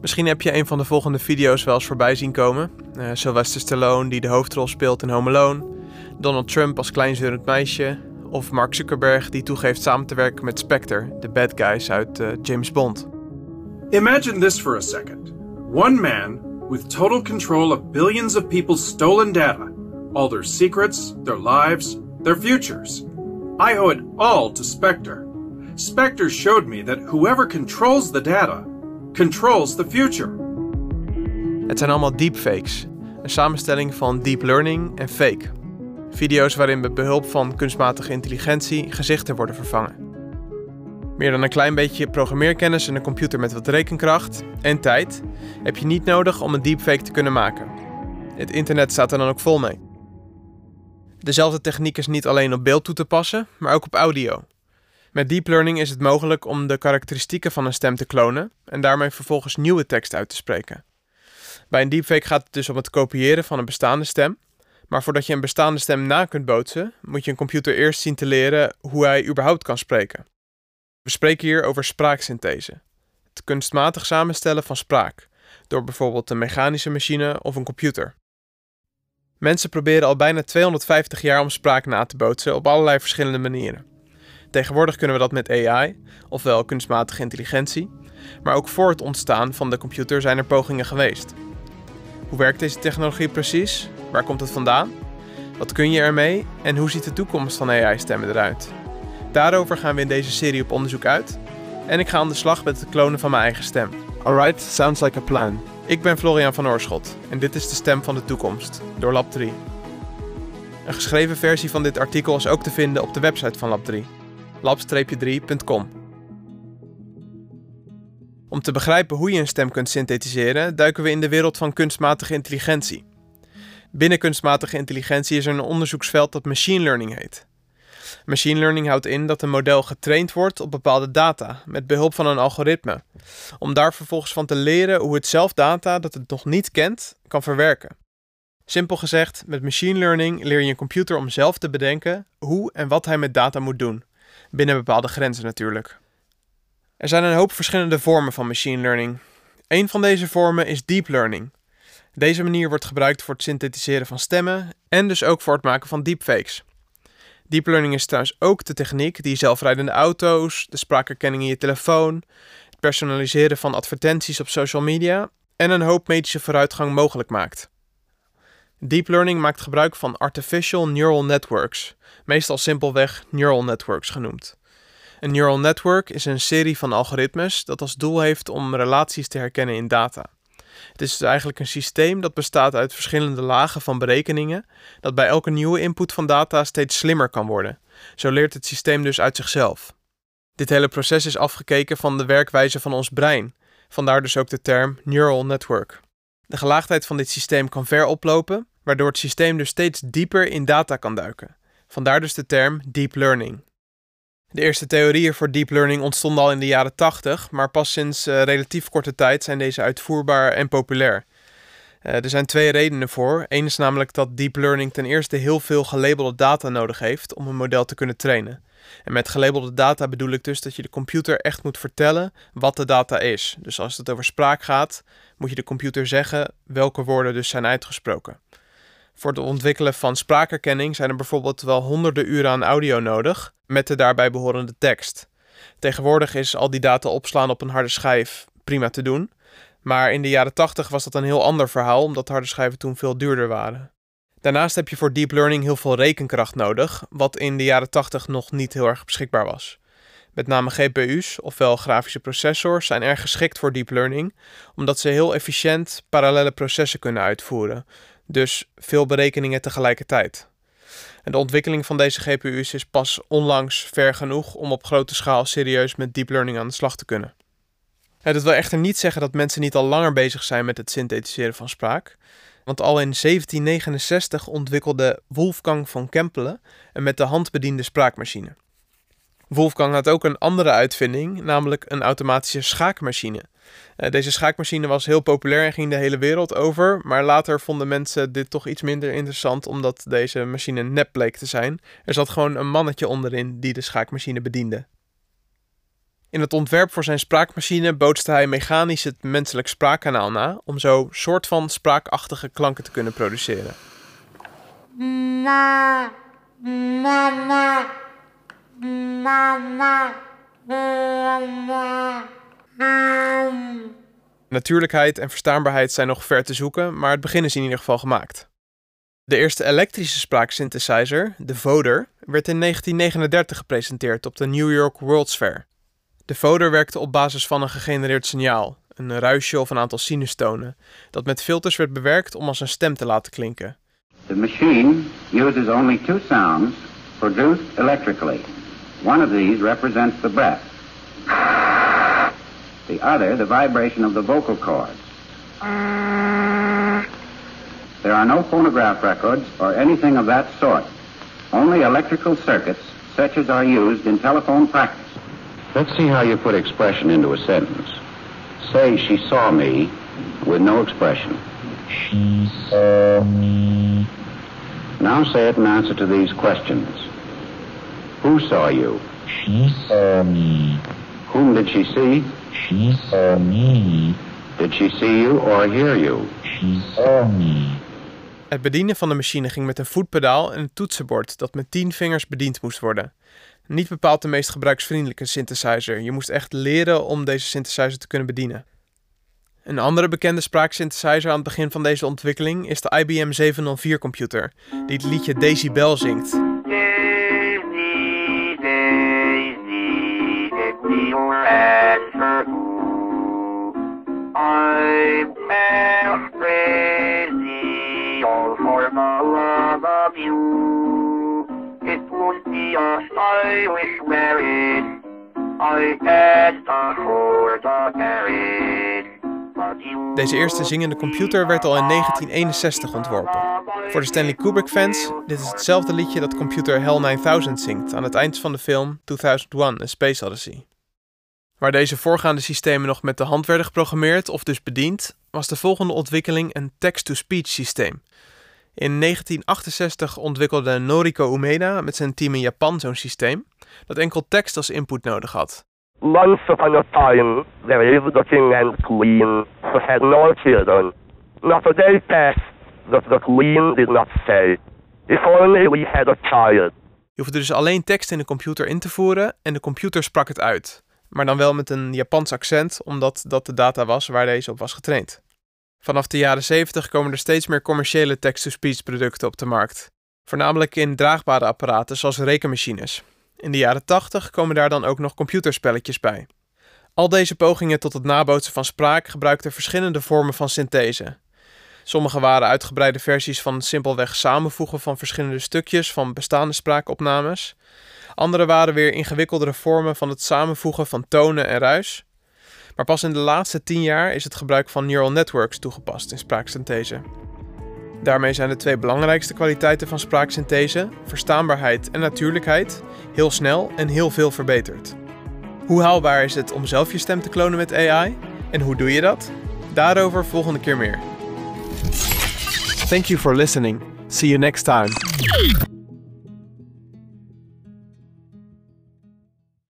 Misschien heb je een van de volgende video's wel eens voorbij zien komen. Uh, Sylvester Stallone die de hoofdrol speelt in Home Alone. Donald Trump als kleinzeurend meisje. Of Mark Zuckerberg die toegeeft samen te werken met Spectre, de bad guys uit uh, James Bond. Imagine this for a second. One man with total control of billions of people's stolen data. All their secrets, their lives, their futures. I owe it all to Spectre. Spectre showed me that whoever controls the data controls the future. Het zijn allemaal deepfakes, een samenstelling van deep learning en fake. Video's waarin met behulp van kunstmatige intelligentie gezichten worden vervangen. Meer dan een klein beetje programmeerkennis en een computer met wat rekenkracht en tijd heb je niet nodig om een deepfake te kunnen maken. Het internet staat er dan ook vol mee. Dezelfde techniek is niet alleen op beeld toe te passen, maar ook op audio. Met deep learning is het mogelijk om de karakteristieken van een stem te klonen en daarmee vervolgens nieuwe tekst uit te spreken. Bij een deepfake gaat het dus om het kopiëren van een bestaande stem, maar voordat je een bestaande stem na kunt bootsen, moet je een computer eerst zien te leren hoe hij überhaupt kan spreken. We spreken hier over spraaksynthese, het kunstmatig samenstellen van spraak, door bijvoorbeeld een mechanische machine of een computer. Mensen proberen al bijna 250 jaar om spraak na te bootsen op allerlei verschillende manieren. Tegenwoordig kunnen we dat met AI, ofwel kunstmatige intelligentie, maar ook voor het ontstaan van de computer zijn er pogingen geweest. Hoe werkt deze technologie precies? Waar komt het vandaan? Wat kun je ermee? En hoe ziet de toekomst van AI-stemmen eruit? Daarover gaan we in deze serie op onderzoek uit. En ik ga aan de slag met het klonen van mijn eigen stem. Alright, sounds like a plan. Ik ben Florian van Oorschot en dit is de stem van de toekomst door Lab 3. Een geschreven versie van dit artikel is ook te vinden op de website van Lab 3, lab-3.com. Om te begrijpen hoe je een stem kunt synthetiseren, duiken we in de wereld van kunstmatige intelligentie. Binnen kunstmatige intelligentie is er een onderzoeksveld dat machine learning heet. Machine learning houdt in dat een model getraind wordt op bepaalde data met behulp van een algoritme, om daar vervolgens van te leren hoe het zelf data dat het nog niet kent kan verwerken. Simpel gezegd, met machine learning leer je een computer om zelf te bedenken hoe en wat hij met data moet doen, binnen bepaalde grenzen natuurlijk. Er zijn een hoop verschillende vormen van machine learning. Een van deze vormen is deep learning. Deze manier wordt gebruikt voor het synthetiseren van stemmen en dus ook voor het maken van deepfakes. Deep learning is trouwens ook de techniek die zelfrijdende auto's, de spraakherkenning in je telefoon, het personaliseren van advertenties op social media en een hoop medische vooruitgang mogelijk maakt. Deep learning maakt gebruik van artificial neural networks, meestal simpelweg neural networks genoemd. Een neural network is een serie van algoritmes dat als doel heeft om relaties te herkennen in data. Het is dus eigenlijk een systeem dat bestaat uit verschillende lagen van berekeningen, dat bij elke nieuwe input van data steeds slimmer kan worden. Zo leert het systeem dus uit zichzelf. Dit hele proces is afgekeken van de werkwijze van ons brein, vandaar dus ook de term neural network. De gelaagdheid van dit systeem kan ver oplopen, waardoor het systeem dus steeds dieper in data kan duiken. Vandaar dus de term deep learning. De eerste theorieën voor deep learning ontstonden al in de jaren 80, maar pas sinds uh, relatief korte tijd zijn deze uitvoerbaar en populair. Uh, er zijn twee redenen voor. Eén is namelijk dat deep learning ten eerste heel veel gelabelde data nodig heeft om een model te kunnen trainen. En met gelabelde data bedoel ik dus dat je de computer echt moet vertellen wat de data is. Dus als het over spraak gaat, moet je de computer zeggen welke woorden dus zijn uitgesproken. Voor het ontwikkelen van spraakherkenning zijn er bijvoorbeeld wel honderden uren aan audio nodig, met de daarbij behorende tekst. Tegenwoordig is al die data opslaan op een harde schijf prima te doen, maar in de jaren 80 was dat een heel ander verhaal, omdat harde schijven toen veel duurder waren. Daarnaast heb je voor deep learning heel veel rekenkracht nodig, wat in de jaren 80 nog niet heel erg beschikbaar was. Met name GPU's, ofwel grafische processors, zijn erg geschikt voor deep learning, omdat ze heel efficiënt parallele processen kunnen uitvoeren, dus veel berekeningen tegelijkertijd. En de ontwikkeling van deze GPU's is pas onlangs ver genoeg om op grote schaal serieus met deep learning aan de slag te kunnen. Het wil echter niet zeggen dat mensen niet al langer bezig zijn met het synthetiseren van spraak. Want al in 1769 ontwikkelde Wolfgang van Kempelen een met de hand bediende spraakmachine. Wolfgang had ook een andere uitvinding, namelijk een automatische schaakmachine. Eh, deze schaakmachine was heel populair en ging de hele wereld over, maar later vonden mensen dit toch iets minder interessant omdat deze machine nep bleek te zijn. Er zat gewoon een mannetje onderin die de schaakmachine bediende. In het ontwerp voor zijn spraakmachine bootste hij mechanisch het menselijk spraakkanaal na om zo soort van spraakachtige klanken te kunnen produceren. Natuurlijkheid en verstaanbaarheid zijn nog ver te zoeken, maar het begin is in ieder geval gemaakt. De eerste elektrische spraaksynthesizer, de Voder, werd in 1939 gepresenteerd op de New York World's Fair. De Voder werkte op basis van een gegenereerd signaal, een ruisje of een aantal sinustonen, dat met filters werd bewerkt om als een stem te laten klinken. The machine uses only two sounds produced electrically. One of these represents the breath. The other, the vibration of the vocal cords. There are no phonograph records or anything of that sort. Only electrical circuits such as are used in telephone practice. Let's see how you put expression into a sentence. Say she saw me with no expression. She saw me. Now say it in answer to these questions. Who saw you? She saw me. Whom did she see? She saw me. Did she see you or hear you? She saw me. Het bedienen van de machine ging met een voetpedaal en een toetsenbord dat met tien vingers bediend moest worden. Niet bepaald de meest gebruiksvriendelijke synthesizer. Je moest echt leren om deze synthesizer te kunnen bedienen. Een andere bekende spraaksynthesizer aan het begin van deze ontwikkeling is de IBM 704 computer, die het liedje Daisy Bell zingt. I Deze eerste zingende computer werd al in 1961 ontworpen. Voor de Stanley Kubrick-fans, dit is hetzelfde liedje dat computer HAL 9000 zingt aan het eind van de film 2001 A Space Odyssey. Waar deze voorgaande systemen nog met de hand werden geprogrammeerd of dus bediend, was de volgende ontwikkeling een text-to-speech systeem. In 1968 ontwikkelde Noriko Umeda met zijn team in Japan zo'n systeem dat enkel tekst als input nodig had. Once upon a time, there lived a king and queen who had no children. Not a day passed that the queen did not say, If only we had a child. Je hoefde dus alleen tekst in de computer in te voeren en de computer sprak het uit. Maar dan wel met een Japans accent, omdat dat de data was waar deze op was getraind. Vanaf de jaren 70 komen er steeds meer commerciële text-to-speech producten op de markt. Voornamelijk in draagbare apparaten zoals rekenmachines. In de jaren 80 komen daar dan ook nog computerspelletjes bij. Al deze pogingen tot het nabootsen van spraak gebruikten verschillende vormen van synthese. Sommige waren uitgebreide versies van simpelweg samenvoegen van verschillende stukjes van bestaande spraakopnames. Andere waren weer ingewikkeldere vormen van het samenvoegen van tonen en ruis. Maar pas in de laatste tien jaar is het gebruik van neural networks toegepast in spraaksynthese. Daarmee zijn de twee belangrijkste kwaliteiten van spraaksynthese, verstaanbaarheid en natuurlijkheid, heel snel en heel veel verbeterd. Hoe haalbaar is het om zelf je stem te klonen met AI? En hoe doe je dat? Daarover volgende keer meer. Thank you for listening. See you next time.